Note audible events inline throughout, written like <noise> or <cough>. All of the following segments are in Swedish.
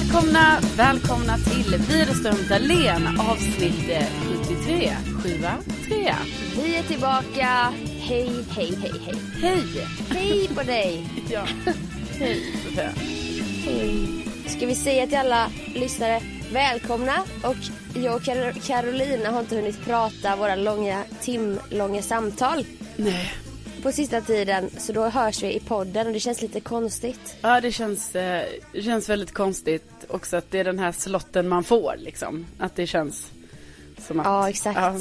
Välkomna, välkomna till Widerström Dahlén avsnitt eh, 73, 7 3. Vi är tillbaka. Hej, hej, hej, hej. Hej! Hej på dig. <laughs> Ja, hej Sofia. Hej. Ska vi säga till alla lyssnare välkomna och jag och Kar- Carolina har inte hunnit prata våra långa, timlånga samtal Nej. På sista tiden så då hörs vi i podden och det känns lite konstigt. Ja, det känns, eh, det känns väldigt konstigt också att det är den här slotten man får liksom. Att det känns som att, Ja, exakt. ja,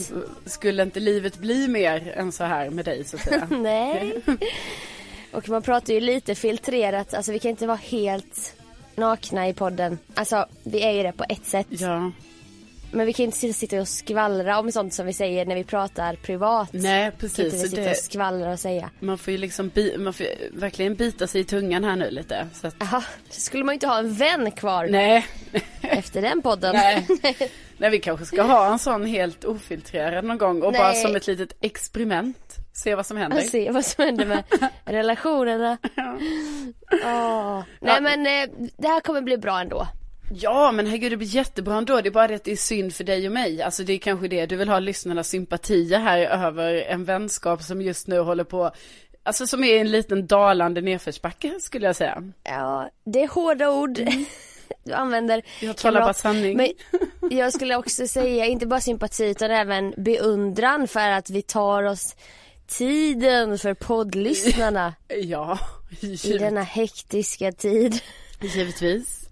skulle inte livet bli mer än så här med dig så att säga? <laughs> Nej. <laughs> Och man pratar ju lite filtrerat, alltså vi kan inte vara helt nakna i podden. Alltså vi är ju det på ett sätt. ja. Men vi kan inte sitta och skvallra om sånt som vi säger när vi pratar privat. Nej, Kan precis. inte vi sitta det, och skvallra och säga. man får ju liksom, bi, man får ju verkligen bita sig i tungan här nu lite. Så att, Jaha, så skulle man inte ha en vän kvar nej. efter den podden. Nej. Nej, vi kanske ska ha en sån helt ofiltrerad någon gång och bara Nej. som ett litet experiment se vad som händer. Och <laughs> se vad som händer med <laughs> relationerna. Åh. Nej Ja. men eh, det här kommer bli bra ändå. Ja, men herregud det blir jättebra ändå. Det är bara det att det är synd för dig och mig. Alltså det är kanske det du vill ha lyssnarnas sympatier här över en vänskap som just nu håller på, alltså som är en liten dalande nedförsbacke skulle jag säga. Ja, det är hårda ord <laughs> du använder. Jag talar bara sanning. Men jag skulle också säga inte bara sympati utan även beundran för att vi tar oss tiden för poddlyssnarna <laughs> Ja, i denna hektiska tid. Givetvis.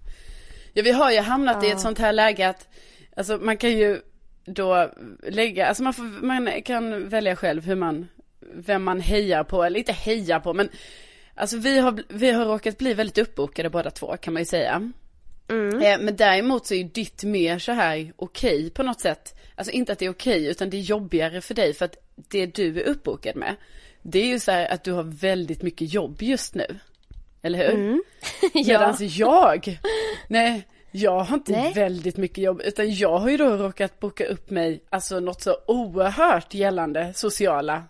Ja, vi har ju hamnat i ett sånt här läge att, alltså man kan ju då lägga, alltså man, får, man kan välja själv hur man, vem man hejar på, eller inte hejar på, men alltså vi har, vi har råkat bli väldigt uppbokade båda två kan man ju säga. Eh, Men däremot så är ju ditt mer så här okej på något sätt. Alltså inte att det är okej utan det är jobbigare för dig för att det du är uppbokad med. Det är ju så här att du har väldigt mycket jobb just nu. Eller hur? <laughs> Ja. Medans jag, nej, jag har inte Nej. väldigt mycket jobb utan jag har ju då råkat boka upp mig, alltså något så oerhört gällande sociala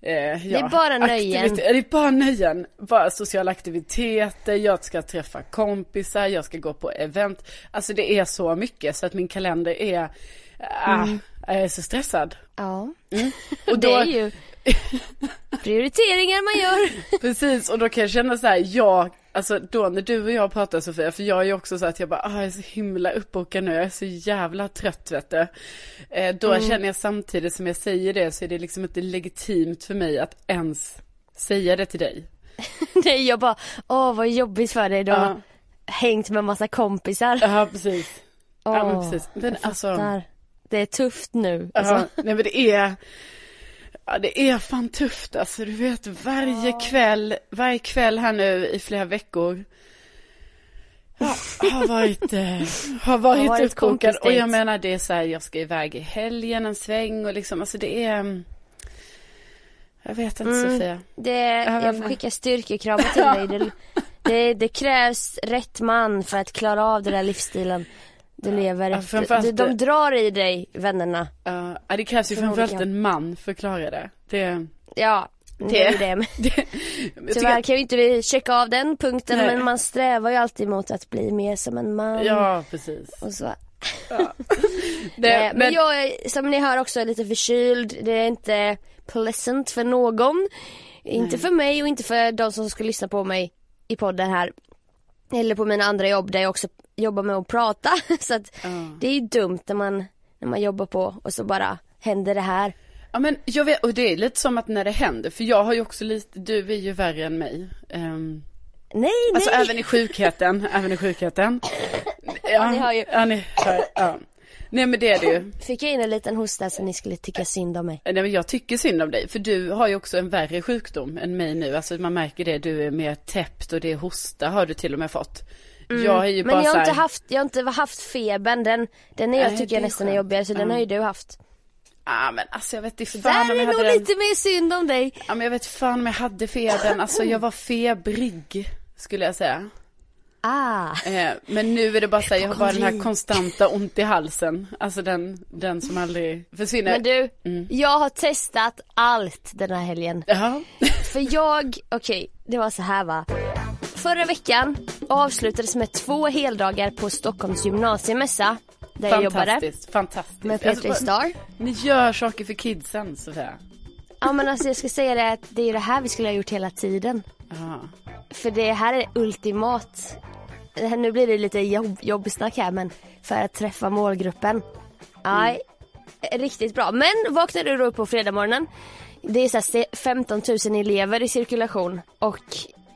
eh, ja, är bara nöjen. Det är bara nöjen, bara sociala aktiviteter, jag ska träffa kompisar, jag ska gå på event. Alltså det är så mycket så att min kalender är, ah, jag är så stressad. Ja, <laughs> Och det då, är ju <laughs> prioriteringar man gör. <laughs> Precis, och då kan jag känna så här, jag, alltså då när du och jag pratar Sofia, för jag är ju också så att jag bara, ah, jag är så himla uppbokad nu, jag är så jävla trött vet du. Eh, då känner jag samtidigt som jag säger det så är det liksom inte legitimt för mig att ens säga det till dig. <laughs> Nej, jag bara, åh vad jobbigt för dig. Har Ja. hängt med massa kompisar. Ja, precis. Ja, men precis. Men alltså. Det är tufft nu. Alltså. nej men det är, ja det är fan tufft alltså, du vet varje kväll, varje kväll här nu i flera veckor. Ja, har varit, eh, har varit, uppbokad kompisdejt. och jag menar det är så här, jag ska iväg i helgen en sväng och liksom, alltså det är, mm, jag vet inte Mm. Sofia. Det, vet jag får skicka styrkekramar till dig. <laughs> Det, det, det krävs rätt man för att klara av den där livsstilen du lever Ja, efter. De, de drar i dig, vännerna. Uh, ja, det krävs ju framförallt en man för att klara det. Det, Ja, det är det. Men <laughs> det jag Tyvärr kan ju inte vi checka av den punkten Nej. men man strävar ju alltid mot att bli mer som en man. ja precis. Och så. Ja. <laughs> Nej, Det, men, jag är, som ni hör också lite förkyld. Det är inte pleasant för någon. Inte för mig och inte för de som ska lyssna på mig i podden här. Eller på mina andra jobb där jag också jobbar med att prata. <laughs> Så att Ja. det är ju dumt när man, när man jobbar på och så bara händer det här. Ja men jag vet, och det är lite som att när det händer, för jag har ju också lite, du är ju värre än mig. Um, Nej, alltså nej. även i sjukheten, <laughs> även i sjukheten. Ja, ni hör ju. Ja, ni hör, ja. Nej men det är det ju. Fick jag in en liten hosta så ni skulle tycka synd om mig. Nej men jag tycker synd om dig, för du har ju också en värre sjukdom än mig nu. Alltså man märker det, du är mer täppt och det är hosta har du till och med fått. Jag är ju Mm. Men bara jag har, här, inte haft, jag har inte haft febern, den, den är jag Nej, tycker jag är nästan är jobbigare så den Ja. har ju du haft. ah, men alltså jag vet inte Där fan om är jag nog hade den. lite mer synd om dig. Ja men jag vet fan om jag hade febern, alltså jag var febrig, skulle jag säga. Ah. Eh, men nu är det bara så här, jag har bara den här konstanta ont i halsen. Alltså den, den som aldrig försvinner. Men du, Mm. jag har testat allt den här helgen. Ja. För jag, okej, det var så här va. Förra veckan avslutades med två heldagar på Stockholms gymnasiemässa. Där jag jobbade. Fantastiskt. Med Petri Alltså, Star. Ni gör saker för kidsen Sofia. Ja men alltså jag ska säga det att det är det här vi skulle ha gjort hela tiden. Ja. För det här är ultimat. Här- Nu blir det lite jobb, jobbsnack här men för att träffa målgruppen. Nej, riktigt bra. Men vaknar du då upp på fredag morgonen. Det är så här se- 15 000 elever i cirkulation och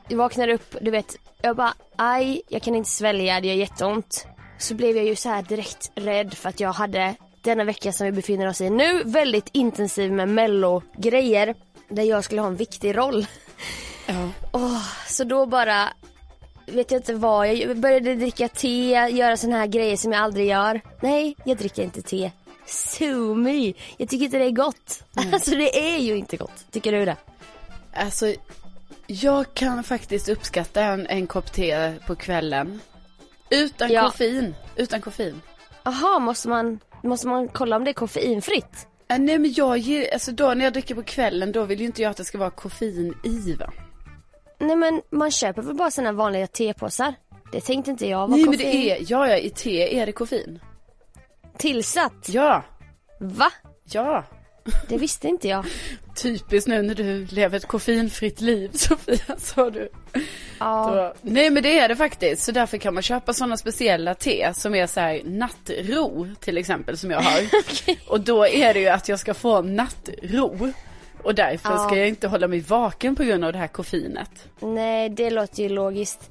jag vaknar upp, du vet, jag bara aj, jag kan inte svälja, det gör jätteont. Så blev jag ju så här direkt rädd för att jag hade denna vecka som vi befinner oss i nu väldigt intensiv med mello-grejer där jag skulle ha en viktig roll. Ja. Åh, så då bara vet jag inte vad, jag började dricka te, göra såna här grejer som jag aldrig gör. Nej, jag dricker inte te. Sue me. Jag tycker inte det är gott. <laughs> Alltså det är ju inte gott. Tycker du det? Alltså, jag kan faktiskt uppskatta en, en kopp te på kvällen. Utan Ja. koffein. Utan koffein. Jaha, måste man, måste man kolla om det är koffeinfritt? Äh, nej men jag ger, alltså då när jag dricker på kvällen då vill ju inte jag att det ska vara koffein i va? Nej men man köper väl bara såna vanliga tepåsar? Det tänkte inte jag var nej men koffein det är, ja ja i te är det koffein. tillsatt. Ja, Va? ja. Det visste inte jag. Typiskt nu när du lever ett koffeinfritt liv <laughs> Sofia sa du. Ja. Då, nej men det är det faktiskt. Så därför kan man köpa sådana speciella te som är så här nattro till exempel som jag har. <laughs> Och då är det ju att jag ska få nattro. Och därför Ja. ska jag inte hålla mig vaken på grund av det här koffeinet. Nej, det låter ju logiskt.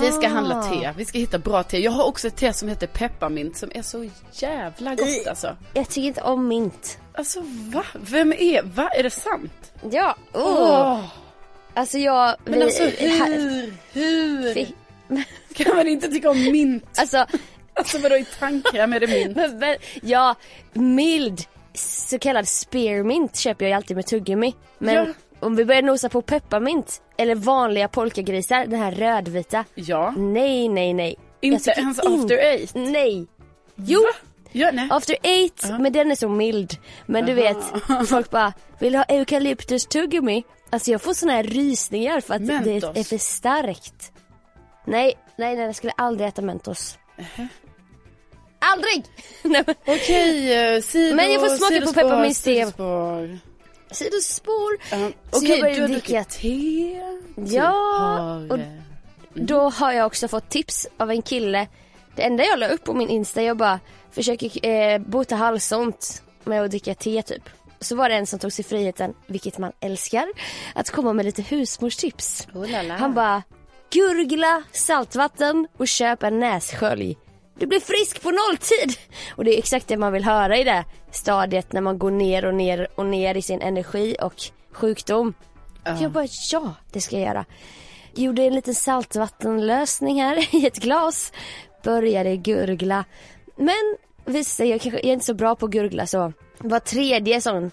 Vi ska Ah. handla te, vi ska hitta bra te. Jag har också ett te som heter pepparmint som är så jävla gott alltså. Jag tycker inte om mint. Alltså va? Vem är, va? Är det sant? Ja, oh. Åh! Alltså jag... Men vi- alltså här- hur, hur? vi- <laughs> Kan man inte tycka om mint? Alltså, Alltså vadå i tandkräm är det mint? men, men, ja, mild så kallad spearmint köper jag ju alltid med tuggummi. Men Ja. om vi börjar nosa på pepparmint eller vanliga polkagrisar, den här rödvita. Ja. Nej, nej, nej. Inte ens inte- after eight? Nej. Jo, Ja, nej. after eight, men den är så mild. Men du vet, folk bara, vill du ha eukalyptus tuggummi? Alltså jag får såna här rysningar för att Mentos. det är för starkt. Nej, nej, nej, jag skulle aldrig äta Mentos. Aldrig! <laughs> nej, men, Okej, eh, sido, Men jag får smaka på sidospår, pepparmintste. sidospår. Um, Okej, började du har druckit te? Du Ja, och- Då har jag också fått tips av en kille. Det enda jag la upp på min Insta, jag bara försöker eh, bota halsont med att dricka te typ. Så var det en som tog sig friheten, vilket man älskar, att komma med lite husmorstips. Oh. Han bara, gurgla saltvatten och köp en nässkölj. Du blir frisk på nolltid! Och det är exakt det man vill höra i det stadiet när man går ner och ner och ner i sin energi och sjukdom. Jag bara, ja, det ska jag göra. Gjorde en liten saltvattenlösning här <laughs> i ett glas. Började gurgla. Men sig, jag, kanske, jag är inte så bra på att gurgla så. Var tredje sån,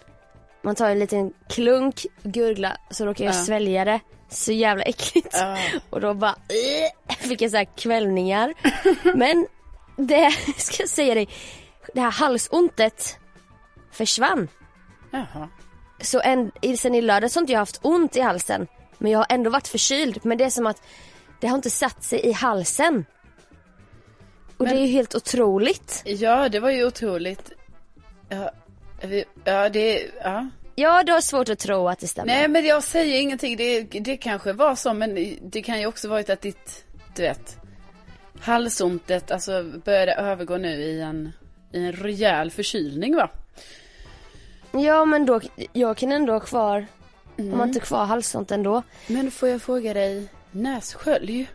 man tar en liten klunk, gurgla, så råkar jag Ja. svälja det. Så jävla äckligt. Ja. <laughs> Och då bara "Ugh", fick jag så här kvällningar. <laughs> Men det, <laughs> ska jag säga dig, det här halsontet försvann. Jaha. Så en, sen i lördags har inte jag haft ont i halsen. Men jag har ändå varit förkyld. Men det är som att det har inte satt sig i halsen. Och Men- det är ju helt otroligt. Ja, det var ju otroligt. Ja, vi- ja det, ja. Ja, du har svårt att tro att det stämmer. Nej men jag säger ingenting, det, det kanske var så men det kan ju också varit att ditt, du vet, halsontet alltså började övergå nu i en, i en rejäl förkylning va? Ja, men då, jag kan ändå ha kvar, Mm. om man inte kvar halsont ändå. Men får jag fråga dig, nässkölj?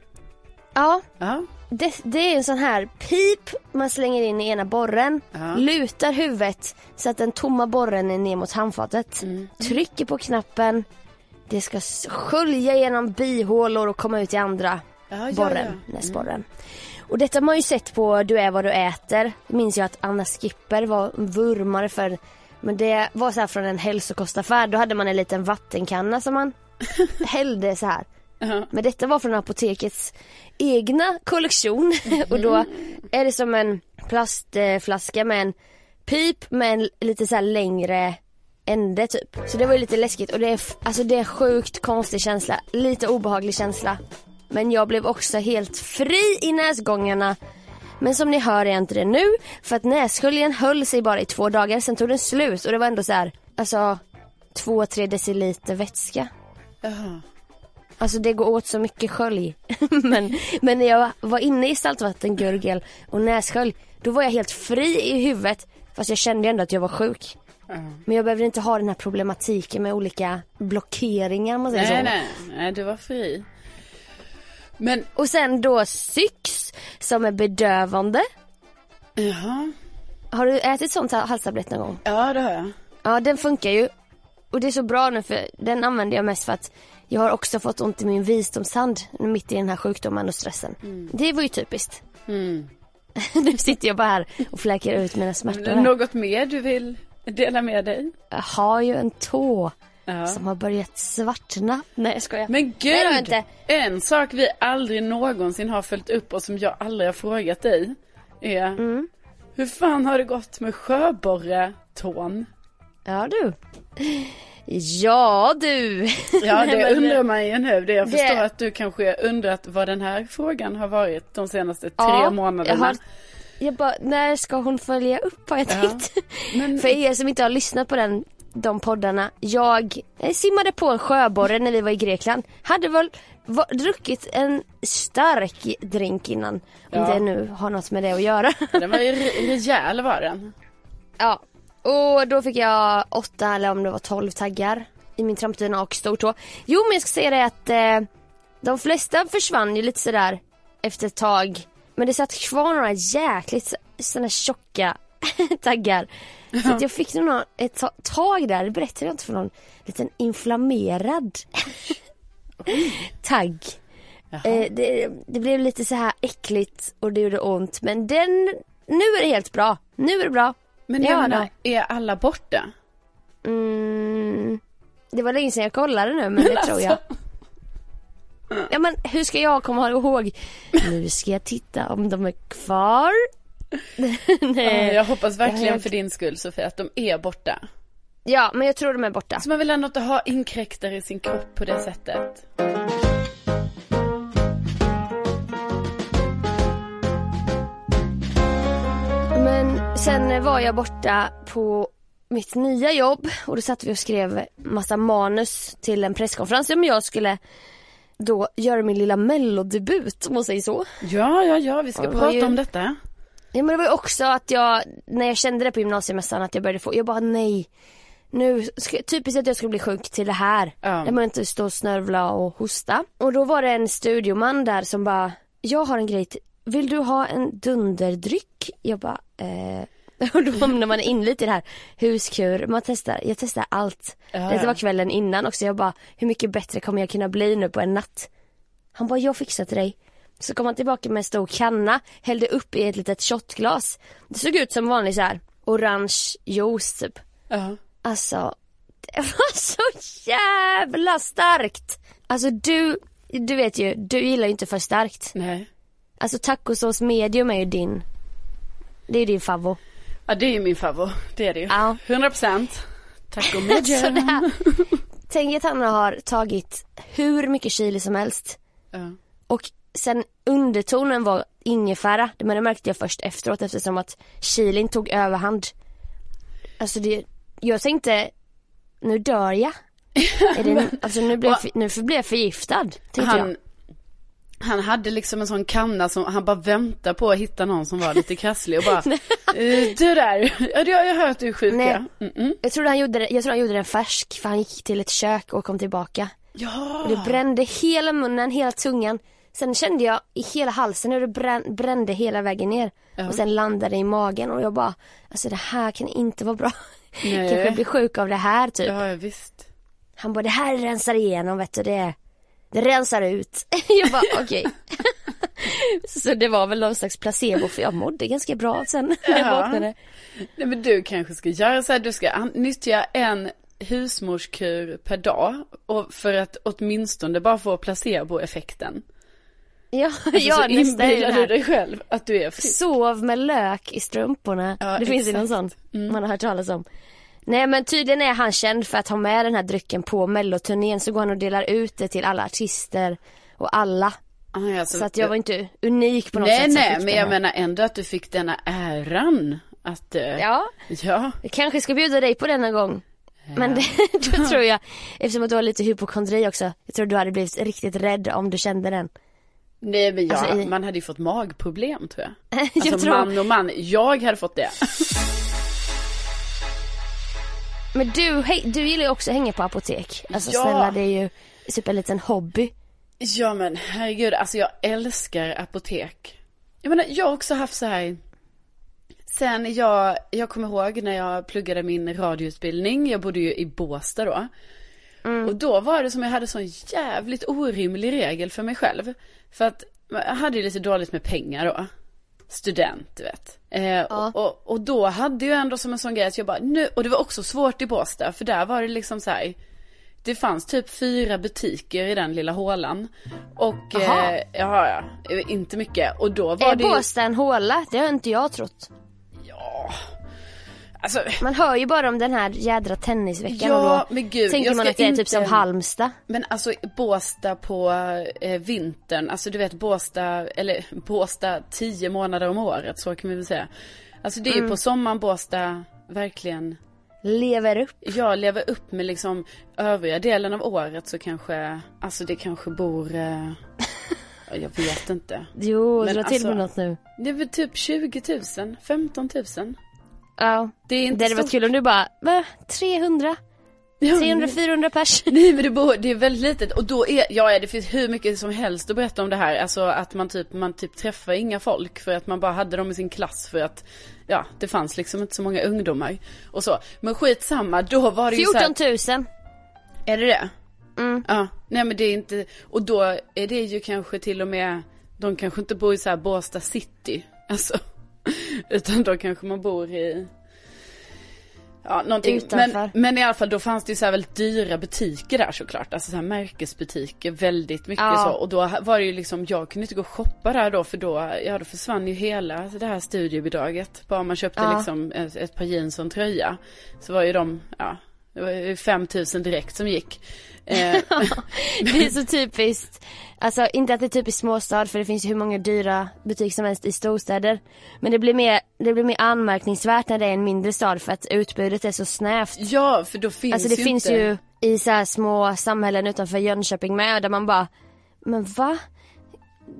Ja, Ja. det, det är en sån här pip man slänger in i ena borren, Ja. lutar huvudet så att den tomma borren är ner mot handfatet. Mm. Trycker på knappen, det ska skölja genom bihålor och komma ut i andra Ja, borren, ja. näsborren. Och detta har man ju sett på Du är vad du äter. Det minns jag att Anna Skipper var vurmare för. Men det var så här från en hälsokostaffär. Då hade man en liten vattenkanna som man <laughs> hällde så här. Ja. Men detta var från apotekets egna kollektion. <laughs> och då är det som en plastflaska med en pip med en lite så längre ände typ. Så det var ju lite läskigt och det är, alltså det är sjukt konstig känsla. Lite obehaglig känsla. Men jag blev också helt fri i näsgångarna. Men som ni hör är jag inte det nu. För att nässköljen höll sig bara i två dagar. Sen tog den slut och det var ändå så här, alltså två, tre deciliter vätska. Jaha. Alltså det går åt så mycket skölj. <laughs> men, men när jag var inne i saltvattengurgel och nässkölj, då var jag helt fri i huvudet. Fast jag kände ändå att jag var sjuk. Ja. Men jag behövde inte ha den här problematiken med olika blockeringar man säger Nej, så. nej, nej, du var fri. Men, Och sen då Syx som är bedövande. jaha. Har du ätit sånt halstablett någon gång? Ja, det har jag. Ja den funkar ju. Och det är så bra nu för den använder jag mest för att jag har också fått ont i min visdomshand mitt i den här sjukdomen och stressen. Det var ju typiskt. Mm. <laughs> nu sitter jag bara här och fläker ut mina smärtor. Något mer du vill dela med dig? Jag har ju en tå Ja. som har börjat svartna. Nej jag skojar. Men Nej, gud! inte. En sak vi aldrig någonsin har följt upp och som jag aldrig har frågat dig är Mm. Hur fan har det gått med sjöborretån? Ja du. Ja du. Ja <laughs> det undrar man ju nu. Det jag Det- förstår att du kanske undrat vad den här frågan har varit de senaste tre Ja, månaderna. Jag, har, jag bara, när ska hon följa upp har jag Ja, tänkt. <laughs> men- För er som inte har lyssnat på den, de poddarna. Jag eh, simmade på en sjöborre när vi var i Grekland. Hade väl va, druckit en stark drink innan. Om Ja. det nu har något med det att göra. Den var ju re- rejäl var den. ja. Och då fick jag åtta eller om det var tolv taggar i min trampdyna och stortå. Jo men jag ska säga det att eh, de flesta försvann ju lite sådär efter ett tag. Men det satt kvar några jäkligt sådana tjocka <laughs> taggar. Så att jag fick nog ett ta- tag där, det berättade jag inte för någon, liten inflammerad <laughs> tagg. Eh, det, det blev lite så här äckligt och det gjorde ont men den, nu är det helt bra. Nu är det bra. Men Ja, menar, är alla borta? Mm, det var länge sedan jag kollade nu men <laughs> det tror jag. Ja men hur ska jag komma ihåg? Nu ska jag titta om de är kvar. <laughs> Nej. Ja, jag hoppas verkligen jag- för din skull Sofia att de är borta. Ja men jag tror de är borta. Så man vill ändå inte ha inkräktare i sin kropp på det sättet. Sen var jag borta på mitt nya jobb och då satt vi och skrev massa manus till en presskonferens om jag skulle då göra min lilla mellodebut om man säger så. Ja, ja, ja, vi ska prata ju- om detta. Ja men det var ju också att jag, när jag kände det på gymnasiemässan att jag började få, jag bara nej. Nu, ska, typiskt att jag skulle bli sjuk till det här. Ja. Jag behöver inte stå och snörvla och hosta. Och då var det en studioman där som bara, jag har en grej till, vill du ha en dunderdryck? Jag bara, eh. <laughs> Och då hamnar man in lite i det här huskur, man testar, jag testar allt. Ja, Det ja. var kvällen innan också, jag bara, hur mycket bättre kommer jag kunna bli nu på en natt? Han bara, jag fixar till dig. Så kom han tillbaka med en stor kanna, hällde upp i ett litet shotglas. Det såg ut som vanlig så här orange juice typ. Ja. Alltså, det <laughs> var så jävla starkt. Alltså du, du vet ju, du gillar ju inte för starkt. Nej. Alltså tacosås medium är ju din. Det är din favvo. Ja, det är ju min favorit. Det är det ju. Ja. 100 procent. Tack och Så medium. det här, tänk att han har tagit hur mycket chili som helst. Ja. Och sen undertonen var ingefära, men det märkte jag först efteråt eftersom att chilin tog överhand. Alltså det, jag tänkte, nu dör jag. <laughs> Är det, alltså nu blir jag, nu blir jag förgiftad, tänkte Han, jag. Han hade liksom en sån kanna som han bara väntade på att hitta någon som var lite <laughs> krasslig och bara eh, Du där, ja det har jag hört att du är sjuk Nej. ja. Jag trodde han gjorde det, jag trodde han gjorde den färsk för han gick till ett kök och kom tillbaka. Ja. Och det brände hela munnen, hela tungan. Sen kände jag i hela halsen hur det brän, brände hela vägen ner. Ja. Och sen landade i magen och jag bara, alltså det här kan inte vara bra. Nej. <laughs> Kanske blir sjuk av det här typ. Ja, ja visst. Han bara, det här rensar igenom vet du, det, det rensar ut. <laughs> jag bara, okej. <laughs> Så det var väl någon slags placebo för jag mådde ganska bra sen när jag Ja. vaknade. Nej men du kanske ska göra så här, du ska nyttja en husmorskur per dag och för att åtminstone bara få placeboeffekten. Ja, Alltså, <laughs> ja så inbillar du dig själv att du är frisk. Sov med lök i strumporna. Ja, det finns ju någon exakt. Mm. sån man har hört talas om. Nej men tydligen är han känd för att ha med den här drycken på melloturnén så går han och delar ut det till alla artister och alla. Ah, alltså, Så att jag var inte unik på något nej, sätt. Nej, fick men jag menar ändå att du fick denna äran. Att, eh, Ja, ja. jag kanske ska bjuda dig på denna gång. Men det, <laughs> då tror jag, eftersom att du har lite hypokondri också, jag tror du hade blivit riktigt rädd om du kände den. Nej men jag, Alltså, i- man hade ju fått magproblem tror jag. <laughs> jag Alltså tror, man och man, jag hade fått det. <laughs> men du, hej, du gillar ju också att hänga på apotek. Alltså Ja. snälla det är ju typ en liten hobby. Ja men herregud, alltså jag älskar apotek. Jag menar, jag har också haft så här. Sen jag, jag kommer ihåg när jag pluggade min radioutbildning, jag bodde ju i Båstad då. Och då var det som jag hade sån jävligt orimlig regel för mig själv. För att jag hade ju lite dåligt med pengar då. Student, du vet. Eh, Ja. och, och, och då hade jag ändå som en sån grej att jag bara, nu, och det var också svårt i Båstad, för där var det liksom så här. Det fanns typ fyra butiker i den lilla hålan. Och, Jaha. eh, ja, ja, inte mycket. Och då var Är det ju, Båstad en håla? Det har inte jag trott. Ja, alltså, Man hör ju bara om den här jädra tennisveckan Ja, och då men gud, tänker man att det är typ inte- som Halmstad. Men alltså Båstad på eh, vintern, alltså du vet Båstad, eller Båstad tio månader om året, så kan vi väl säga. Alltså det är Mm. ju på sommaren Båstad verkligen, Lever upp. jag lever upp med liksom övriga delen av året så kanske, alltså det kanske bor, eh, <laughs> ja, jag vet inte. Jo, dra till med alltså- något nu. Det är väl typ 20 000, 15 000. Ja. Det är Det inte hade varit kul om du bara, va? 300? Ja, 300-400 pers? <laughs> Nej men det, bor, det är väldigt litet och då är, ja ja, det finns hur mycket som helst att berätta om det här. Alltså att man typ, man typ träffar inga folk för att man bara hade dem i sin klass för att, ja det fanns liksom inte så många ungdomar och så. Men skitsamma, då var det ju så här, 14 000. är det det? Mm. Ja, nej men det är inte, och då är det ju kanske till och med, de kanske inte bor i så här Båstad city, alltså. <laughs> Utan då kanske man bor i, ja någonting. Men, Utanför. men i alla fall då fanns det ju så här väldigt dyra butiker där såklart, alltså så här märkesbutiker, väldigt mycket Ja. så. Och då var det ju liksom, jag kunde inte gå och shoppa där då för då, ja då försvann ju hela det här studiebidraget. Bara man köpte Ja. liksom ett, ett par jeans och en tröja. Så var ju de, ja, det var ju 5000 direkt som gick. Eh, <laughs> Det är så typiskt. Alltså inte att det är typiskt småstad för det finns ju hur många dyra butiker som helst i storstäder. Men det blir mer, det blir mer anmärkningsvärt när det är en mindre stad för att utbudet är så snävt. Ja, för då finns Alltså det ju finns inte... ju i så här små samhällen utanför Jönköping med där man bara, men va?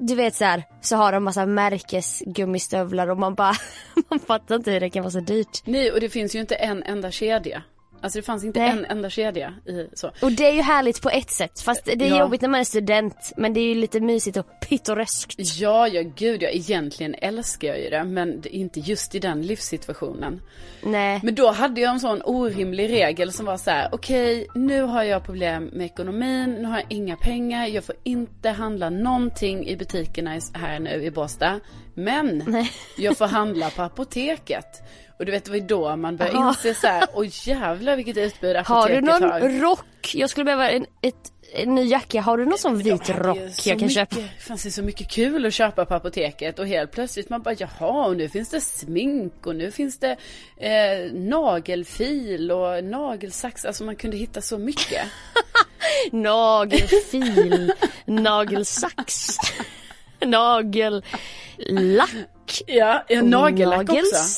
Du vet så här, så har de massa märkesgummistövlar och man bara, <laughs> man fattar inte hur det kan vara så dyrt. Nej, och det finns ju inte en enda kedja. Alltså det fanns inte Nej. en enda kedja i så. Och det är ju härligt på ett sätt, fast det är Ja. jobbigt när man är student. Men det är ju lite mysigt och pittoreskt. Ja, ja gud, ja, egentligen älskar jag ju det, men inte just i den livssituationen. Nej. Men då hade jag en sån orimlig regel som var så här: okej, nu har jag problem med ekonomin, nu har jag inga pengar, jag får inte handla någonting i butikerna här nu i Båstad. Men Nej. jag får handla på apoteket. Och du vet, det var ju då man började Jaha. inse så här: oj jävlar vilket utbud apoteket Har du någon har. rock? Jag skulle behöva en, ett, en ny jacka. Har du någon sån vit Ja, rock jag kan mycket, köpa? Det fanns ju så mycket kul att köpa på apoteket och helt plötsligt man bara jaha och nu finns det smink och nu finns det eh, nagelfil och nagelsax. Alltså man kunde hitta så mycket. <laughs> Nagelfil, nagelsax, <laughs> nagellack, Ja, ja nagellack också.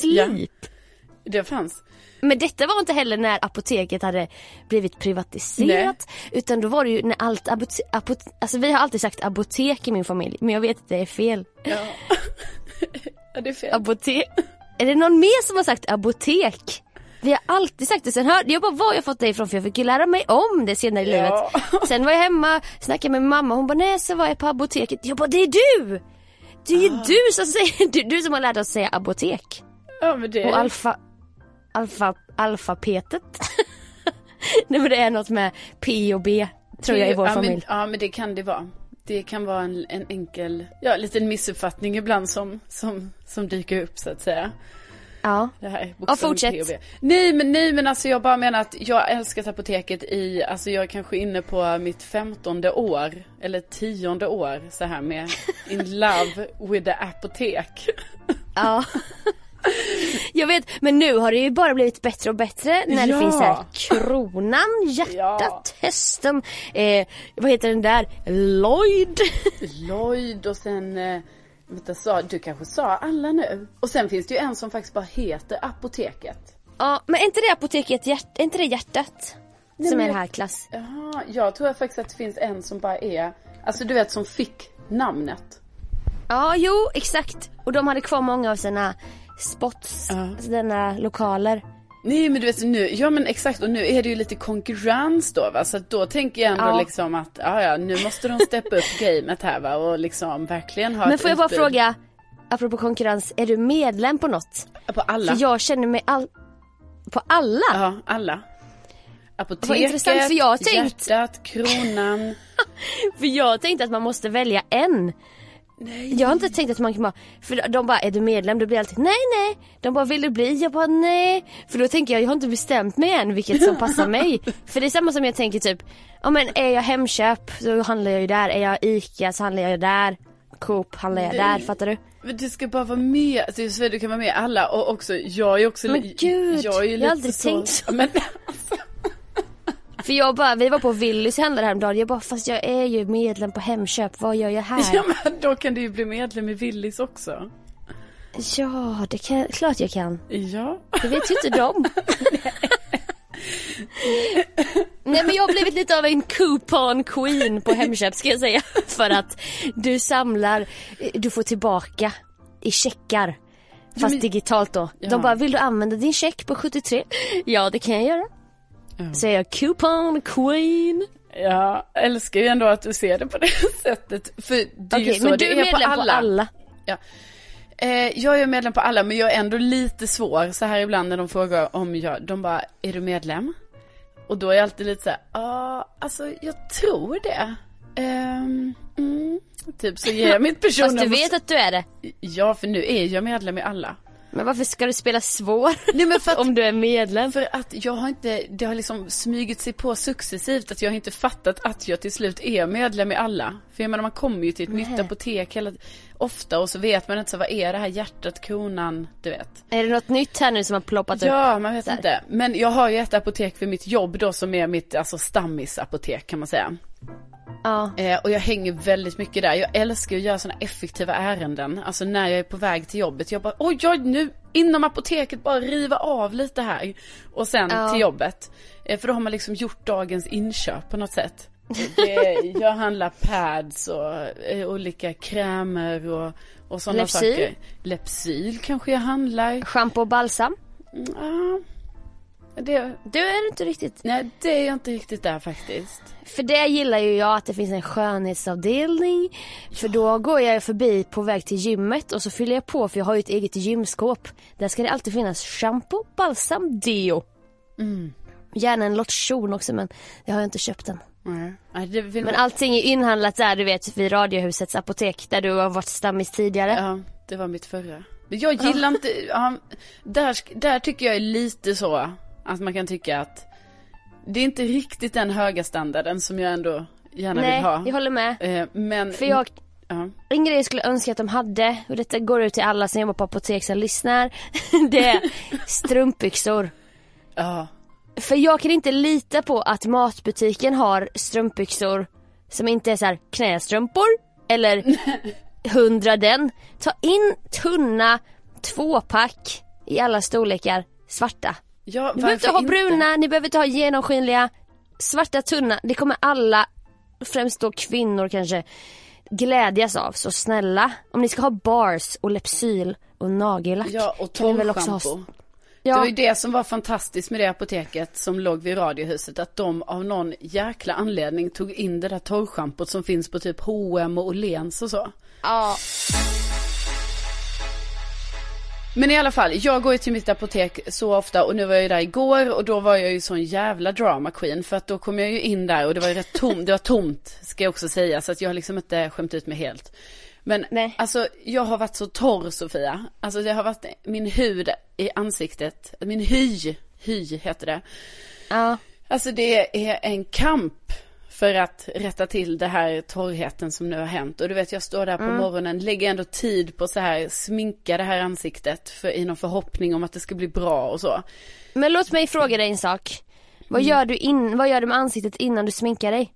Ja, nagelslip. Det fanns. Men detta var inte heller när apoteket hade blivit privatiserat. Utan då var det ju när allt apote- apot- Alltså vi har alltid sagt apotek i min familj. Men jag vet att det är fel. Ja. <laughs> ja, det är fel. Apotek. Är det någon mer som har sagt apotek? Vi har alltid sagt det. Sen hörde jag bara var jag fått det ifrån för jag fick ju lära mig om det senare i Ja. livet. <laughs> Sen var jag hemma, snackade med mamma. Hon bara nej så var jag på apoteket. Jag bara det är du! Det är ju Ah. du som säger, <laughs> du, du som har lärt oss säga apotek. Ja, men det Och alfa, alfa, alfabetet. <laughs> Nej men det är något med P och B tror jag i vår ja, familj. Men, ja, men det kan det vara. Det kan vara en, en enkel, ja, liten missuppfattning ibland som, som, som dyker upp så att säga. Ja. Det här Ja, fortsätt. Nej men nej men alltså jag bara menar att jag älskat apoteket i, alltså jag är kanske inne på mitt femtonde år, eller tionde år så här med in <laughs> love with the apotek. ja. <laughs> Jag vet, men nu har det ju bara blivit bättre och bättre när Ja. det finns här kronan, hjärtat, hästen, eh, vad heter den där, Lloyd. Lloyd och sen, eh, vänta, sa, du kanske sa alla nu? Och sen finns det ju en som faktiskt bara heter Apoteket. ja, men är inte det apoteket, hjärt, är inte det hjärtat? Nej, som men är jag- här klass. Jaha, jag tror faktiskt att det finns en som bara är, alltså du vet som fick namnet. Ja, jo, exakt. Och de hade kvar många av sina spots, Ja. alltså denna lokaler. Nej men du vet nu, ja men exakt och nu är det ju lite konkurrens då va, så att då tänker jag ändå Ja. liksom att, ja ja nu måste de steppa upp <laughs> gamet här va och liksom verkligen ha Men får jag bara utbud. fråga, apropå konkurrens, är du medlem på något? På alla? För jag känner mig all... På alla? Ja, alla. Apoteket, Vad intressant, för jag tänkt- hjärtat, kronan. <laughs> För jag tänkte att man måste välja en. Jag har inte tänkt att man kan bara, för de bara är du medlem? Då blir jag alltid nej nej. De bara vill du bli? Jag bara nej. För då tänker jag jag har inte bestämt mig än vilket som passar mig. <laughs> För det är samma som jag tänker typ, ja men är jag Hemköp så handlar jag ju där. Är jag ICA så handlar jag ju där. Coop handlar jag där, fattar du? Men du ska bara vara med, alltså, du kan vara med alla och också, jag är också Men gud, jag, är ju jag har aldrig så, tänkt så. Men, För jag bara, vi var på Willys handlade häromdagen. Jag bara, fast jag är ju medlem på Hemköp, vad gör jag här? ja men då kan du ju bli medlem i Willys också. Ja, det kan, klart jag kan. Ja. Det vet ju inte de. <laughs> Nej men jag har blivit lite av en coupon queen på Hemköp ska jag säga. För att du samlar, du får tillbaka i checkar. Fast digitalt då. Ja. De bara, vill du använda din check på 73? Ja det kan jag göra. Ja. Så är jag coupon queen. Jag älskar ju ändå att du ser det på det <laughs> sättet. För det är ju så men du är medlem på alla. på alla. Ja. Eh, jag är medlem på alla men jag är ändå lite svår så här ibland när de frågar om jag, de bara, är du medlem? Och då är jag alltid lite så här, ja, alltså jag tror det. Ehm, mm. Typ så ger jag mitt Fast personnummer. du vet att du är det. Ja, för nu är jag medlem i alla. Men varför ska du spela svår? Nej men för <laughs> att, Om du är medlem. för att jag har inte, det har liksom smugit sig på successivt att jag har inte fattat att jag till slut är medlem i alla. För jag menar man kommer ju till ett nytt Nej. apotek hela, ofta och så vet man inte så vad är det här hjärtat, kronan, du vet. Är det något nytt här nu som har ploppat upp? Ja, man vet Där. inte. Men jag har ju ett apotek för mitt jobb då som är mitt alltså stammisapotek kan man säga. Ja. Eh, och jag hänger väldigt mycket där. Jag älskar att göra sådana effektiva ärenden. Alltså när jag är på väg till jobbet. Jag bara, oj, oj, nu inom apoteket bara riva av lite här. Och sen Ja. till jobbet. Eh, för då har man liksom gjort dagens inköp på något sätt. Det, <laughs> jag handlar pads och eh, olika krämer och, och sådana Lepsyl? saker. Lepsyl kanske jag handlar. Shampoo och balsam? Mm, det, Du är inte riktigt. nej det är jag inte riktigt där faktiskt. För det gillar ju jag att det finns en skönhetsavdelning. För då går jag förbi på väg till gymmet och så fyller jag på för jag har ju ett eget gymskåp. Där ska det alltid finnas shampoo, balsam, deo. Mm. Gärna en lotion också men det har jag inte köpt än. Det vill Men allting är inhandlat där du vet vid Radiohusets apotek där du har varit stammis tidigare. Ja, det var mitt förra. Jag gillar inte, ja, där, där tycker jag är lite så att man kan tycka att det är inte riktigt den höga standarden som jag ändå gärna Nej, vill ha. jag håller med. Eh, Men, För jag, ja, en grej jag skulle önska att de hade, och detta går ut till alla som jobbar på apotek som lyssnar, <laughs> det är strumpbyxor. ja, För jag kan inte lita på att matbutiken har strumpbyxor som inte är så här knästrumpor eller <laughs> hundra den. Ta in tunna tvåpack i alla storlekar, svarta. Ja Ni behöver inte ha varför bruna, ni behöver inte ha genomskinliga, svarta tunna. Det kommer alla, främst då kvinnor kanske, glädjas av. Så snälla, om ni ska ha bars och Lepsyl och nagellack. Ja, och också ha- torrschampo. Ja. Det var ju det som var fantastiskt med det apoteket som låg vid Radiohuset. Att de av någon jäkla anledning tog in det där torrschampot som finns på typ H&M och Åhléns och så. ja. Men i alla fall, jag går ju till mitt apotek så ofta och nu var jag ju där igår och då var jag ju sån jävla drama queen för att då kom jag ju in där och det var ju rätt tomt, det var tomt ska jag också säga så att jag har liksom inte skämt ut mig helt. Men Nej. alltså jag har varit så torr Sofia, alltså det har varit min hud i ansiktet, min hy, hy heter det. ja. Alltså det är en kamp För att rätta till det här torrheten som nu har hänt. Och du vet jag står där på Mm. morgonen, lägger ändå tid på så här sminka det här ansiktet. För, I någon förhoppning om att det ska bli bra och så. Men låt mig fråga dig en sak. Vad, Mm. gör du in, vad gör du med ansiktet innan du sminkar dig?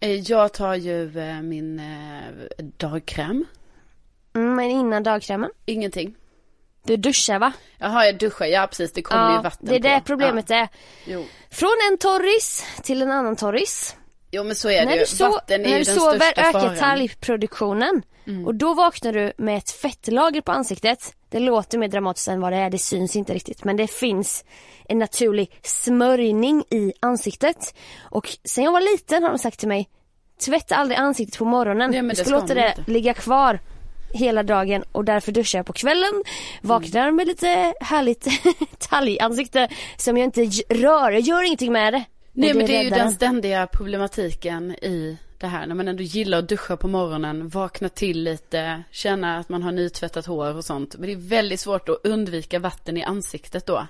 Eh, Jag tar ju eh, min eh, dagkräm. Mm, men innan dagkrämen? Ingenting. Du duschar va? Jaha, jag duschar. Ja, precis. Det kommer ju vatten det är på. det problemet är. Ja. Jo. Från en torris till en annan torris. jo, men så är det När ju. du, so- Vatten är när ju du den sover största ökar faran. Mm. talgproduktionen. Och då vaknar du med ett fettlager på ansiktet. Det låter mer dramatiskt än vad det är, det syns inte riktigt. Men det finns en naturlig smörjning i ansiktet. Och sen jag var liten har de sagt till mig, tvätta aldrig ansiktet på morgonen. Ja, men du det ska låta det inte. ligga kvar hela dagen och därför duschar jag på kvällen. Vaknar med lite härligt <laughs> talgansikte som jag inte rör. Jag gör ingenting med det. Nej men det är ju den ständiga problematiken i det här. När man ändå gillar att duscha på morgonen, vakna till lite, känna att man har nytvättat hår och sånt. Men det är väldigt svårt att undvika vatten i ansiktet då.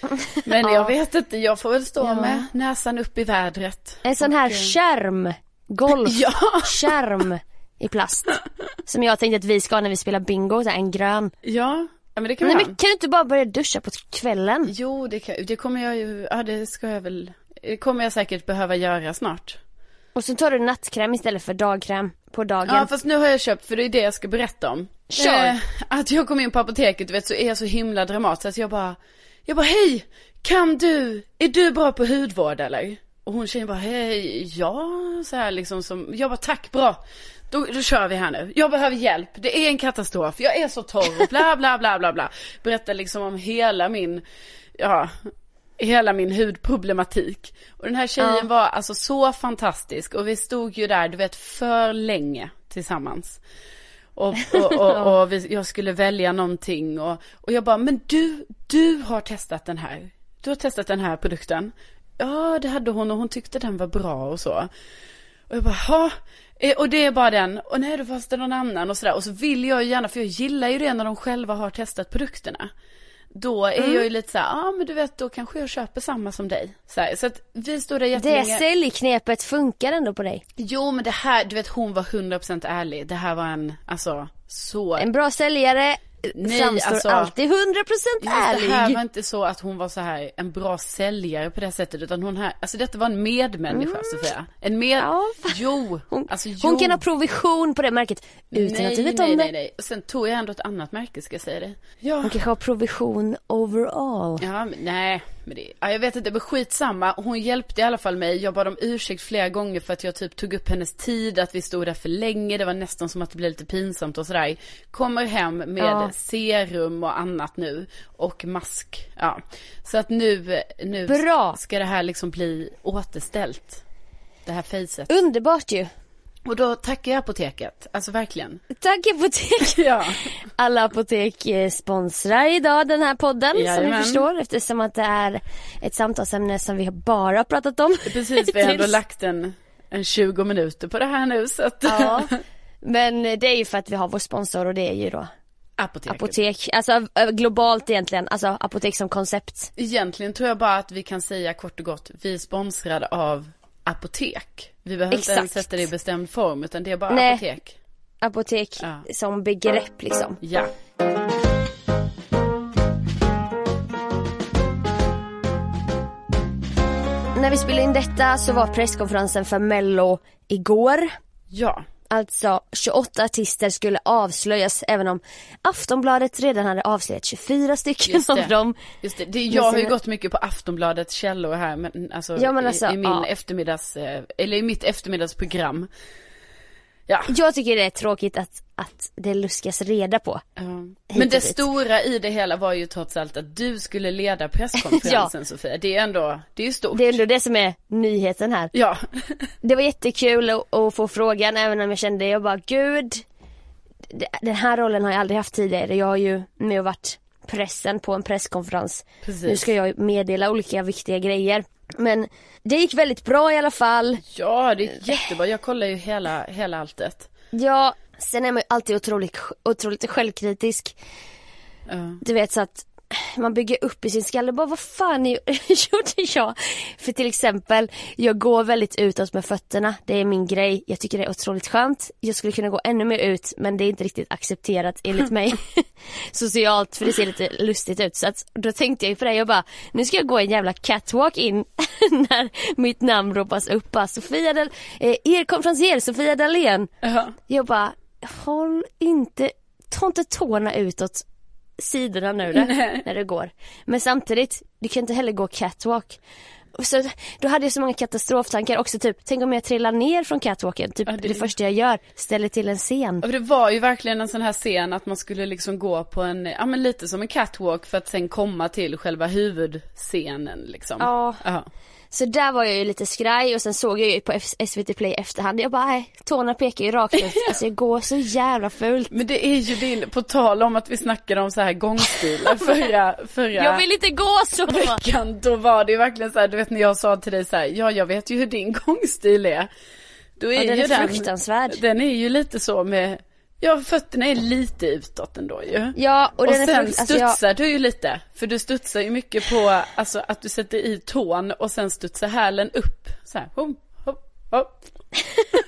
<laughs> Men Ja. jag vet inte, jag får väl stå Ja. med näsan upp i vädret. En sån här Och, eh, skärm, golf, <laughs> Ja. skärm i plast. Som jag tänkte att vi ska ha när vi spelar bingo, så här, en grön. Ja, ja men det kan Nej men kan du inte bara börja duscha på kvällen? Jo, det, kan, det kommer jag ju, ja det ska jag väl, det kommer jag säkert behöva göra snart. Och så tar du nattkräm istället för dagkräm på dagen. Ja fast nu har jag köpt, för det är det jag ska berätta om. Kör. Eh, att jag kom in på apoteket, du vet så är jag så himla dramatisk. Att jag bara, jag bara hej, kan du, är du bra på hudvård eller? Och hon tjejen bara, hej, ja, så här liksom som, jag bara tack, bra. Då, då kör vi här nu. Jag behöver hjälp, det är en katastrof, jag är så torr, bla bla bla bla bla. Berättar liksom om hela min, ja, hela min hudproblematik. Och den här tjejen Ja. var alltså så fantastisk och vi stod ju där, du vet, för länge tillsammans. Och, och, och, <laughs> och vi, jag skulle välja någonting och, och jag bara, men du, du har testat den här. Du har testat den här produkten. Ja, det hade hon och hon tyckte den var bra och så. Och jag bara, ha. Och det är bara den. Och nej, då fanns det någon annan och sådär. Och så vill jag ju gärna, för jag gillar ju det när de själva har testat produkterna. Då är Mm. jag ju lite så här, ja ah, men du vet då kanske jag köper samma som dig. Så, här, så att vi stod där det jättelänge. säljknepet funkar ändå på dig. Jo men det här, du vet hon var 100% ärlig. Det här var en, alltså så. En bra säljare Nej, framstår alltså- alltid 100% Just ärlig. Det här var inte så att hon var så här en bra säljare på det sättet utan hon här, alltså detta var en medmänniska Sofia. En med, Mm. Ja, jo, Hon, alltså jo. hon kan ha provision på det märket utan nej, att du vet nej, om nej, det. nej. Sen tog jag ändå ett annat märke ska jag säga det. Ja. Hon kanske har provision overall. Ja, men nej, men det, ja, jag vet inte, men skitsamma. Hon hjälpte i alla fall mig. Jag bad om ursäkt flera gånger för att jag typ tog upp hennes tid, att vi stod där för länge. Det var nästan som att det blev lite pinsamt och sådär. Kommer hem med Ja. serum och annat nu. Och mask. Ja. Så att nu, nu Bra. ska det här liksom bli återställt. Det här facet. Underbart ju. Och då tackar jag apoteket. Alltså verkligen. Tack apotek. <laughs> Ja. Alla apotek eh, sponsrar idag den här podden som Jajamän. ni förstår eftersom att det är ett samtalsämne som vi har bara pratat om. Precis, vi har ändå lagt en, en 20 minuter på det här nu så att. Ja. Men det är ju för att vi har vår sponsor och det är ju då Apoteket. apotek, alltså globalt egentligen, alltså apotek som koncept. Egentligen tror jag bara att vi kan säga kort och gott, vi är sponsrade av apotek. Vi behöver inte ens Exakt. sätta det i bestämd form utan det är bara Nej. apotek. Apotek Ja. som begrepp liksom. Ja. När vi spelade in detta så var presskonferensen för mello igår. Ja. Alltså 28 artister skulle avslöjas även om Aftonbladet redan hade avslöjat 24 stycken Just av dem. Just det. det jag har ju gått mycket på Aftonbladets källor här men alltså, Ja, men alltså, i, i min ja. eftermiddags, eh, eller i mitt eftermiddagsprogram. Ja. Jag tycker det är tråkigt att, att det luskas reda på. Ja. och Men det dit. stora i det hela var ju trots allt att du skulle leda presskonferensen <laughs> Sofia. Det är ändå, det är ju stort. Det är ändå det som är nyheten här. Ja. <laughs> Det var jättekul att, att få frågan även om jag kände, jag bara gud. Den här rollen har jag aldrig haft tidigare. Jag har ju med och varit pressen på en presskonferens. Precis. Nu ska jag meddela olika viktiga grejer. Men det gick väldigt bra i alla fall. Ja, det är jättebra. Jag kollar ju hela, hela alltet. Ja, sen är man ju alltid otroligt, otroligt självkritisk. Ja. Du vet så att man bygger upp i sin skalle. Bara vad fan <laughs> gjorde jag? För till exempel, jag går väldigt utåt med fötterna. Det är min grej. Jag tycker det är otroligt skönt. Jag skulle kunna gå ännu mer ut men det är inte riktigt accepterat enligt mig. <laughs> Socialt för det ser lite lustigt ut. Så att, då tänkte jag ju på det. Jag bara, nu ska jag gå en jävla catwalk in <laughs> när mitt namn ropas upp. Bara, Sofia Dal eh, er konferencier Sofia Dalén. Uh -huh. Jag bara, håll inte, ta inte tårna utåt sidorna nu där, när det går. Men samtidigt, du kan inte heller gå catwalk. Så då hade jag så många katastroftankar också typ, tänk om jag trillar ner från catwalken, typ ja, det... det... första jag gör, ställer till en scen. Och det var ju verkligen en sån här scen att man skulle liksom gå på en, ja men lite som en catwalk för att sen komma till själva huvudscenen liksom. Ja. Aha. Så där var jag ju lite skraj och sen såg jag ju på SVT Play efterhand. Jag bara, nej, tårna pekar ju rakt ut. <laughs> Alltså jag går så jävla fult. Men det är ju din, på tal om att vi snackade om så här gångstilar förra, förra Jag vill inte gå så! Veckan, då var det ju verkligen så här, du vet när jag sa till dig så här, ja jag vet ju hur din gångstil är. Då är ja, den ju är den, fruktansvärd. Den är ju lite så med Ja, fötterna är lite utåt ändå ju. Ja, och, och sen är alltså, studsar jag... du ju lite. För du studsar ju mycket på, alltså att du sätter i tån och sen studsar hälen upp. Så här, hopp, hopp, hopp.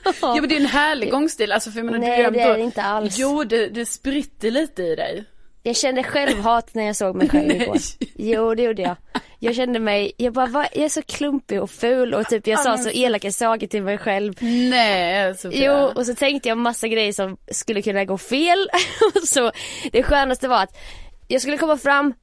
<laughs> ja men det är en härlig gångstil, alltså för jag menar, Nej, det är det inte alls. Jo, det, det spritter lite i dig. Jag kände självhat när jag såg mig själv igår. Jo det gjorde jag. Jag kände mig, jag bara va, jag är så klumpig och ful och typ jag sa så elaka saker till mig själv. Nej Sofia. Jo och så tänkte jag massa grejer som skulle kunna gå fel. <laughs> så det skönaste var att jag skulle komma fram,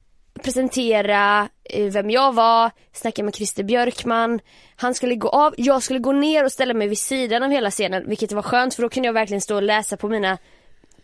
presentera eh, vem jag var, snacka med Christer Björkman. Han skulle gå av, jag skulle gå ner och ställa mig vid sidan av hela scenen vilket var skönt för då kunde jag verkligen stå och läsa på mina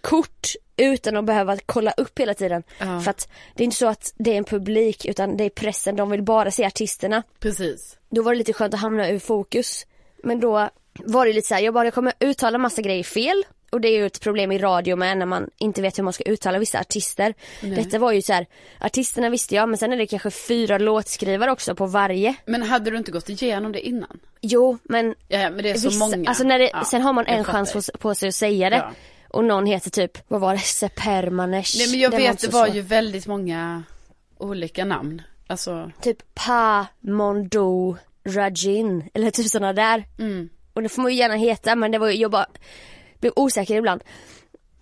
kort utan att behöva kolla upp hela tiden. Ja. För att det är inte så att det är en publik utan det är pressen, de vill bara se artisterna. Precis. Då var det lite skönt att hamna ur fokus. Men då var det lite så här, jag bara jag kommer uttala massa grejer fel. Och det är ju ett problem i radio med när man inte vet hur man ska uttala vissa artister. Nej. Detta var ju så här, artisterna visste jag men sen är det kanske fyra låtskrivare också på varje. Men hade du inte gått igenom det innan? Jo men, ja, men det är så vissa, många. Alltså när det, ja, sen har man en chans på, på, sig att säga det. Ja och någon heter typ, vad var det, Sepermanesh. Nej men jag vet, det var så. ju väldigt många olika namn. Alltså. Typ Pa, Mondo, Rajin, eller typ sådana där. Mm. Och det får man ju gärna heta men det var ju, jag bara blev osäker ibland.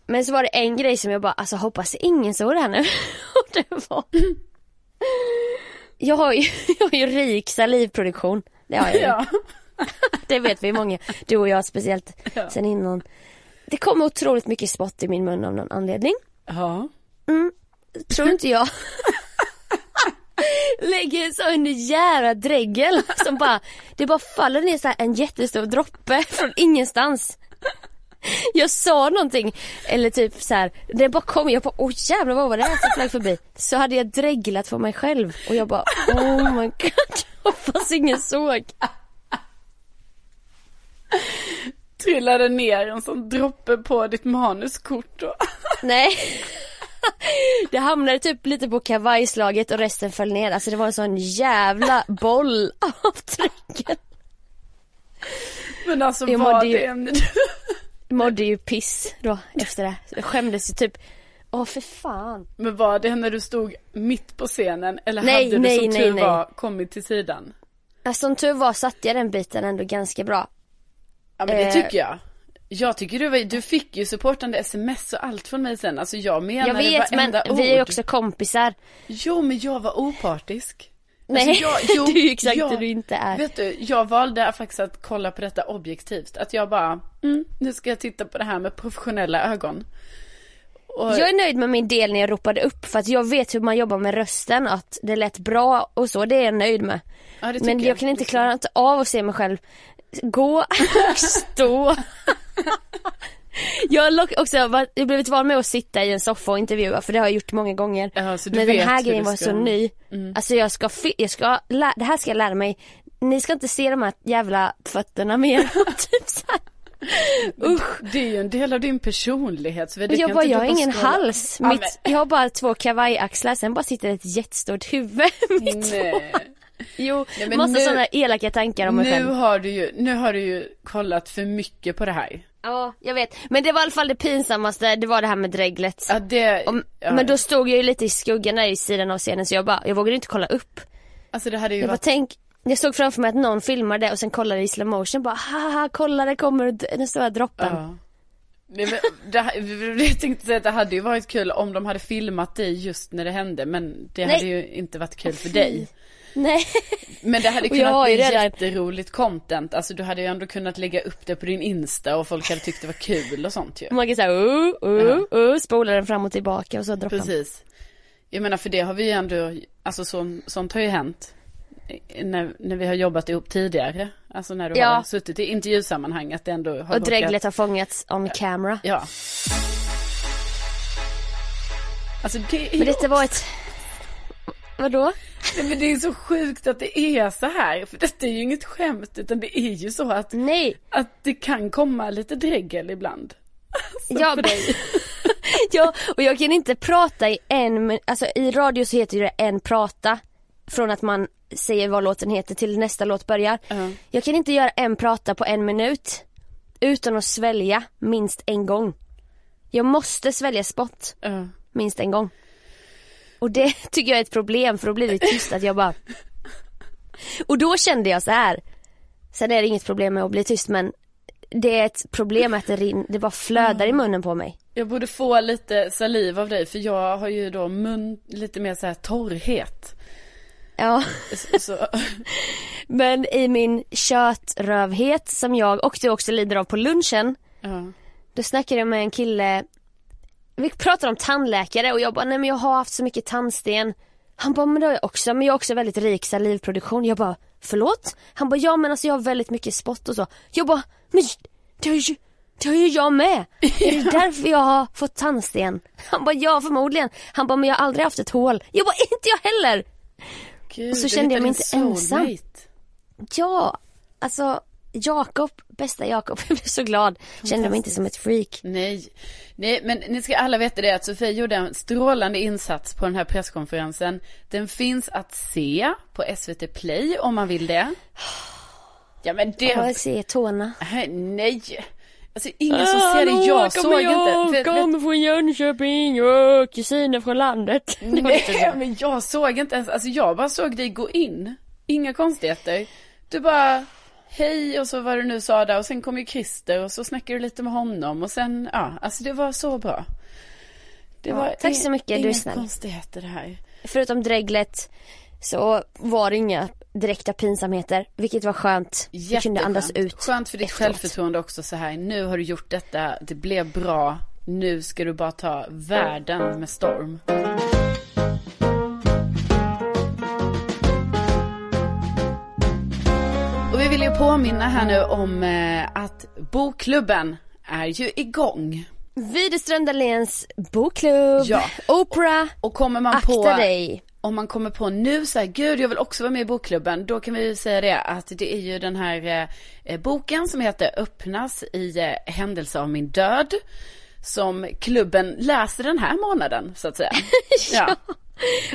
Men så var det en grej som jag bara, alltså hoppas ingen såg det här nu. <laughs> och det var jag har ju, <laughs> jag har ju rik salivproduktion. Det har jag ju. Ja. <laughs> det vet vi många, du och jag speciellt ja. sen innan. Det kommer otroligt mycket spott i min mun av någon anledning. Ja. Mm, tror inte jag. <laughs> Lägger en sån jävla dregel som bara, det bara faller ner så en jättestor droppe från ingenstans. Jag sa någonting, eller typ så här, det bara kom, jag bara åh jävlar vad var det här som flög förbi? Så hade jag dreglat för mig själv och jag bara oh my god, <laughs> hoppas ingen såg <laughs> trillade ner en sån droppe på ditt manuskort då. <laughs> Nej. Det hamnade typ lite på kavajslaget och resten föll ner. Alltså det var en sån jävla boll av trycken. Men alltså jag var det en... <laughs> mådde ju piss då efter det. Jag skämdes ju typ. Åh för fan. Men var det när du stod mitt på scenen eller nej, hade du nej, som nej, tur nej. var kommit till sidan? Alltså, som tur var satte jag den biten ändå ganska bra. Ja men det eh, tycker jag. Jag tycker du, var, du fick ju supportande sms och allt från mig sen. Alltså jag menar Jag vet men ord. vi är också kompisar. Jo men jag var opartisk. Nej, alltså jag, <laughs> jo, du är exakt jag, det du inte är. Vet du, jag valde faktiskt att kolla på detta objektivt. Att jag bara, mm, nu ska jag titta på det här med professionella ögon. Och... Jag är nöjd med min del när jag ropade upp för att jag vet hur man jobbar med rösten, att det lät bra och så, det är jag nöjd med. Ja, men jag, jag kan inte klara av att se mig själv gå och <laughs> stå. Jag har också jag blivit van med att sitta i en soffa och intervjua för det har jag gjort många gånger. Jaha, Men den här grejen var så ny. Mm. Alltså jag ska, jag ska, det här ska jag lära mig. Ni ska inte se de här jävla fötterna mer. <laughs> typ så här. Usch. Det är ju en del av din personlighet. Så det jag bara, jag har ingen skåla. hals. Mitt, jag har bara två kavajaxlar, sen bara sitter ett jättestort huvud <laughs> mitt Nej. Jo, Nej, massa nu, sådana elaka tankar om mig nu själv. Har du ju, nu har du ju kollat för mycket på det här. Ja, jag vet. Men det var i alla fall det pinsammaste, det var det här med dreglet. Ja, det, Om, ja. Men då stod jag ju lite i skuggan där i sidan av scenen så jag bara, jag vågade inte kolla upp. Alltså det hade ju Jag bara varit, tänk, jag såg framför mig att någon filmade och sen kollade i slow motion bara haha kolla det kommer den stora droppen. ja. Nej, men, det, <laughs> jag tänkte säga att det hade ju varit kul om de hade filmat det just när det hände men det Nej. hade ju inte varit kul för dig. Nej. Men det hade kunnat bli redan- jätteroligt content, alltså du hade ju ändå kunnat lägga upp det på din Insta och folk hade tyckt det var kul och sånt ju. Man kan säga uh, uh, uh, spola den fram och tillbaka och så droppen. Precis. Jag menar för det har vi ju ändå, alltså så, sånt har ju hänt. När, när vi har jobbat ihop tidigare. Alltså när du Ja. har suttit i intervjusammanhang att det ändå har Och dreglet har fångats on camera. Ja. Alltså det är Men detta var ett... Vadå? Nej, men det är så sjukt att det är så här. För detta är ju inget skämt utan det är ju så att, Nej. att det kan komma lite dregel ibland. Alltså, Ja, för dig. <laughs> ja, och jag kan inte prata i en alltså i radio så heter det en prata. Från att man säger vad låten heter till nästa låt börjar. Ja. Jag kan inte göra en prata på en minut. Utan att svälja minst en gång. Jag måste svälja spott Ja. minst en gång. Och det <laughs> tycker jag är ett problem för då blir det tyst att jag bara Och då kände jag så här. Sen är det inget problem med att bli tyst men Det är ett problem att det, rin- det bara flödar i munnen på mig. Jag borde få lite saliv av dig för jag har ju då mun lite mer så här torrhet. Ja. <laughs> Men i min kötrövhet som jag och du också lider av på lunchen. ja. Då snackade jag med en kille. Vi pratade om tandläkare och jag bara, nej men jag har haft så mycket tandsten. Han bara, men det har jag också, men jag har också väldigt rik salivproduktion. Jag bara, förlåt? Han bara, ja men alltså jag har väldigt mycket spott och så. Jag bara, men det har ju, det har ju jag med. Är det därför jag har fått tandsten? Han bara, ja förmodligen. Han bara, men jag har aldrig haft ett hål. Jag bara, inte jag heller. Gud, Och så kände jag mig inte en ensam. Ja, alltså Jakob, bästa Jakob, <laughs> jag blev så glad. Kände mig inte som ett freak. Nej, nej men ni ska alla veta det att Sofia gjorde en strålande insats på den här presskonferensen. Den finns att se på SVT Play om man vill det. Ja men det... Jag ser tårna. Nej, nej. Alltså ingen som ser det, jag såg inte. Vet- vet- kommer från Jönköping och kusiner från landet. <laughs> Nej men jag såg inte ens, alltså jag bara såg dig gå in. Inga konstigheter. Du bara, hej och så vad du nu sa där och sen kom ju Christer och så snackade du lite med honom och sen, ja, alltså det var så bra. Det Ja, var tack så mycket, du är snäll. konstigheter här. Förutom dreglet så var det inga direkta pinsamheter, vilket var skönt. Jag kunde andas Jätteskönt. ut. Skönt för ditt efteråt. självförtroende också så här. Nu har du gjort detta, det blev bra. Nu ska du bara ta världen med storm. Påminna här nu om eh, att bokklubben är ju igång. Widerström Dahléns bokklubb, Ja. Opera, Och kommer man akta på dig. om man kommer på nu så här, gud jag vill också vara med i bokklubben, då kan vi ju säga det att det är ju den här eh, eh, boken som heter Öppnas i eh, händelse av min död. Som klubben läser den här månaden så att säga. <laughs> ja.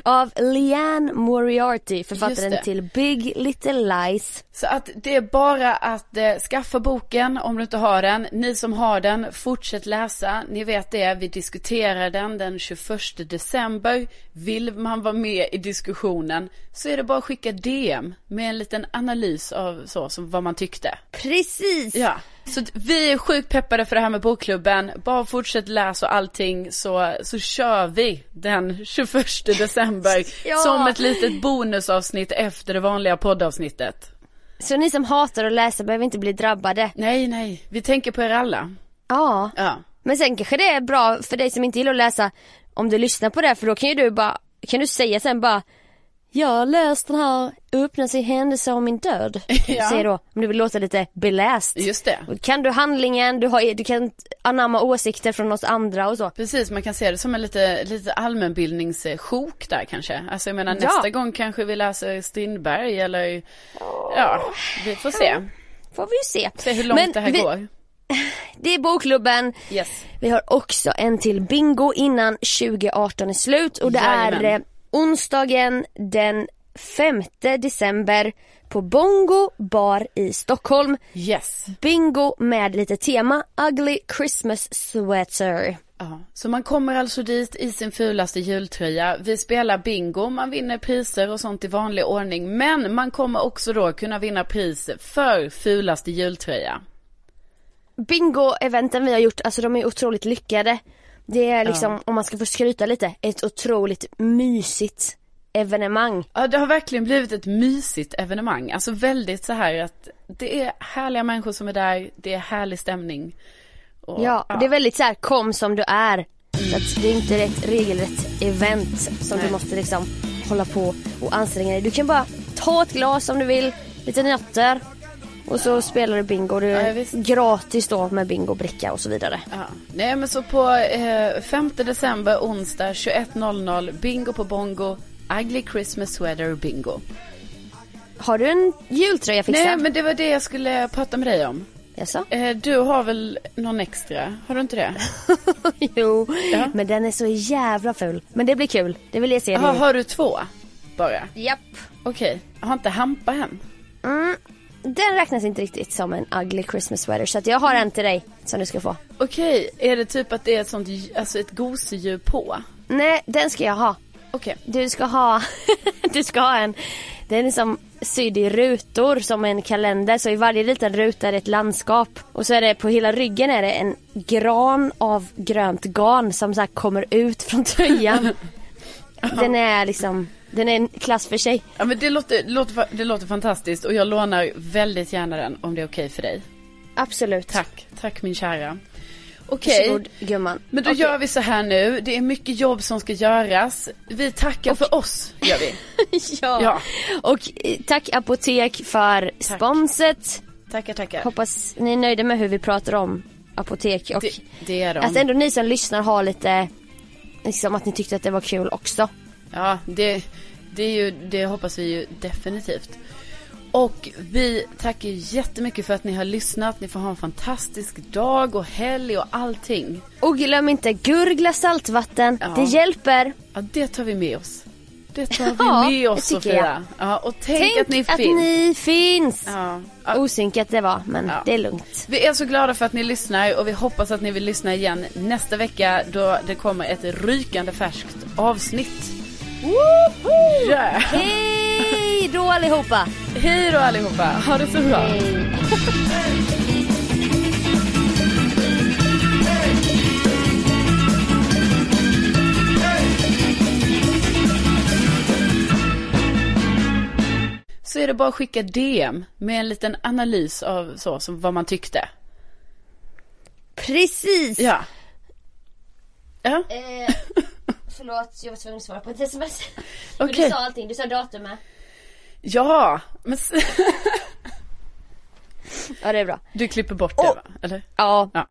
Av Leanne Moriarty, författaren till Big Little Lies. Så att det är bara att eh, skaffa boken om du inte har den. Ni som har den, fortsätt läsa. Ni vet det, vi diskuterar den den 21 december. Vill man vara med i diskussionen så är det bara att skicka DM med en liten analys av så, som vad man tyckte. Precis! Ja, så vi är sjukt peppade för det här med bokklubben. Bara fortsätt läsa och allting så, så kör vi den 21 december <laughs> Ja. som ett litet bonusavsnitt efter det vanliga poddavsnittet. Så ni som hatar att läsa behöver inte bli drabbade. Nej, nej, vi tänker på er alla. Ja. Ja, Men sen kanske det är bra för dig som inte gillar att läsa om du lyssnar på det för då kan ju du bara, kan du säga sen bara jag har läst den här öppnas i händelse av min död. <laughs> Ja. Säg då, om du vill låta lite beläst. just det. Kan du handlingen, du, har, du kan anamma åsikter från oss andra och så. Precis, man kan se det som en lite, lite allmänbildningssjok där kanske. Alltså jag menar Ja. nästa gång kanske vi läser Strindberg eller ja, vi får se. Får vi se. Se hur långt Men det här vi- går. <laughs> Det är bokklubben. Yes. Vi har också en till bingo innan 2018 är slut och det är Jajamän. eh, onsdagen den 5 december på Bongo bar i Stockholm. Yes. Bingo med lite tema Ugly Christmas Sweater. Ja, så man kommer alltså dit i sin fulaste jultröja. Vi spelar bingo, man vinner priser och sånt i vanlig ordning. Men man kommer också då kunna vinna pris för fulaste jultröja. Bingo-eventen vi har gjort, alltså de är otroligt lyckade. Det är liksom, om man ska få skryta lite, ett otroligt mysigt evenemang. Ja, det har verkligen blivit ett mysigt evenemang. Alltså väldigt så här att det är härliga människor som är där, det är härlig stämning. Och, Ja, det är väldigt så här, kom som du är. Så att det är inte ett regelrätt event som Nej. du måste liksom hålla på och anstränga dig. Du kan bara ta ett glas om du vill, lite nötter och så spelar du bingo. Det Ja, är visst. gratis då med bingobricka och så vidare. Ja. Nej men så på eh, 5 december onsdag 21.00 bingo på bongo. Ugly Christmas sweater bingo. Har du en jultröja fixad? Nej men det var det jag skulle prata med dig om. Jaså? Eh, du har väl någon extra? Har du inte det? <laughs> jo, Ja. men den är så jävla ful. Men det blir kul, det vill jag se. Jaha, nu. har du två? Bara? Japp. Okej. Har inte Hampa en? Mm, den räknas inte riktigt som en ugly Christmas sweater så att jag har en till dig som du ska få. Okej, är det typ att det är ett sånt, alltså ett gosedjur på? Nej, den ska jag ha. Okej. Du ska ha, <laughs> du ska ha en, den är som sydd i rutor som en kalender så i varje liten ruta är det ett landskap. Och så är det på hela ryggen är det en gran av grönt garn som så kommer ut från tröjan. <laughs> den är liksom, den är en klass för sig. Ja men det låter, låter, det låter fantastiskt och jag lånar väldigt gärna den om det är okej för dig. Absolut. Tack, tack min kära. Okej, Varsågod gumman. men då Okej. gör vi så här nu. Det är mycket jobb som ska göras. Vi tackar för oss, gör vi. <laughs> ja. Ja. Och eh, tack Apotek för sponset. Tackar, tackar. Hoppas ni är nöjda med hur vi pratar om Apotek och Det, det är de. att ändå ni som lyssnar har lite, liksom att ni tyckte att det var kul också. Ja, det, det, är ju, det hoppas vi ju definitivt. Och vi tackar jättemycket för att ni har lyssnat. Ni får ha en fantastisk dag och helg och allting. Och glöm inte gurgla saltvatten, Ja. det hjälper. Ja, det tar vi med oss. Det tar vi <laughs> Ja, med oss. Sofia. Ja, och tänk, Tänk att ni att finns. ni finns. Ja. Ja. Osynkat det var, men Ja. det är lugnt. Vi är så glada för att ni lyssnar och vi hoppas att ni vill lyssna igen nästa vecka då det kommer ett rykande färskt avsnitt. Yeah. Hej då allihopa! Hej då allihopa, ha det så bra. Hej. Så är det bara att skicka DM med en liten analys av så, som vad man tyckte. Precis! Ja. Ja, Eh, förlåt, jag var tvungen att svara på ett sms. <laughs> Men okej. du sa allting, du sa datumet. Ja, men <laughs> Ja det är bra. du klipper bort det va? Eller? Ja, Ja.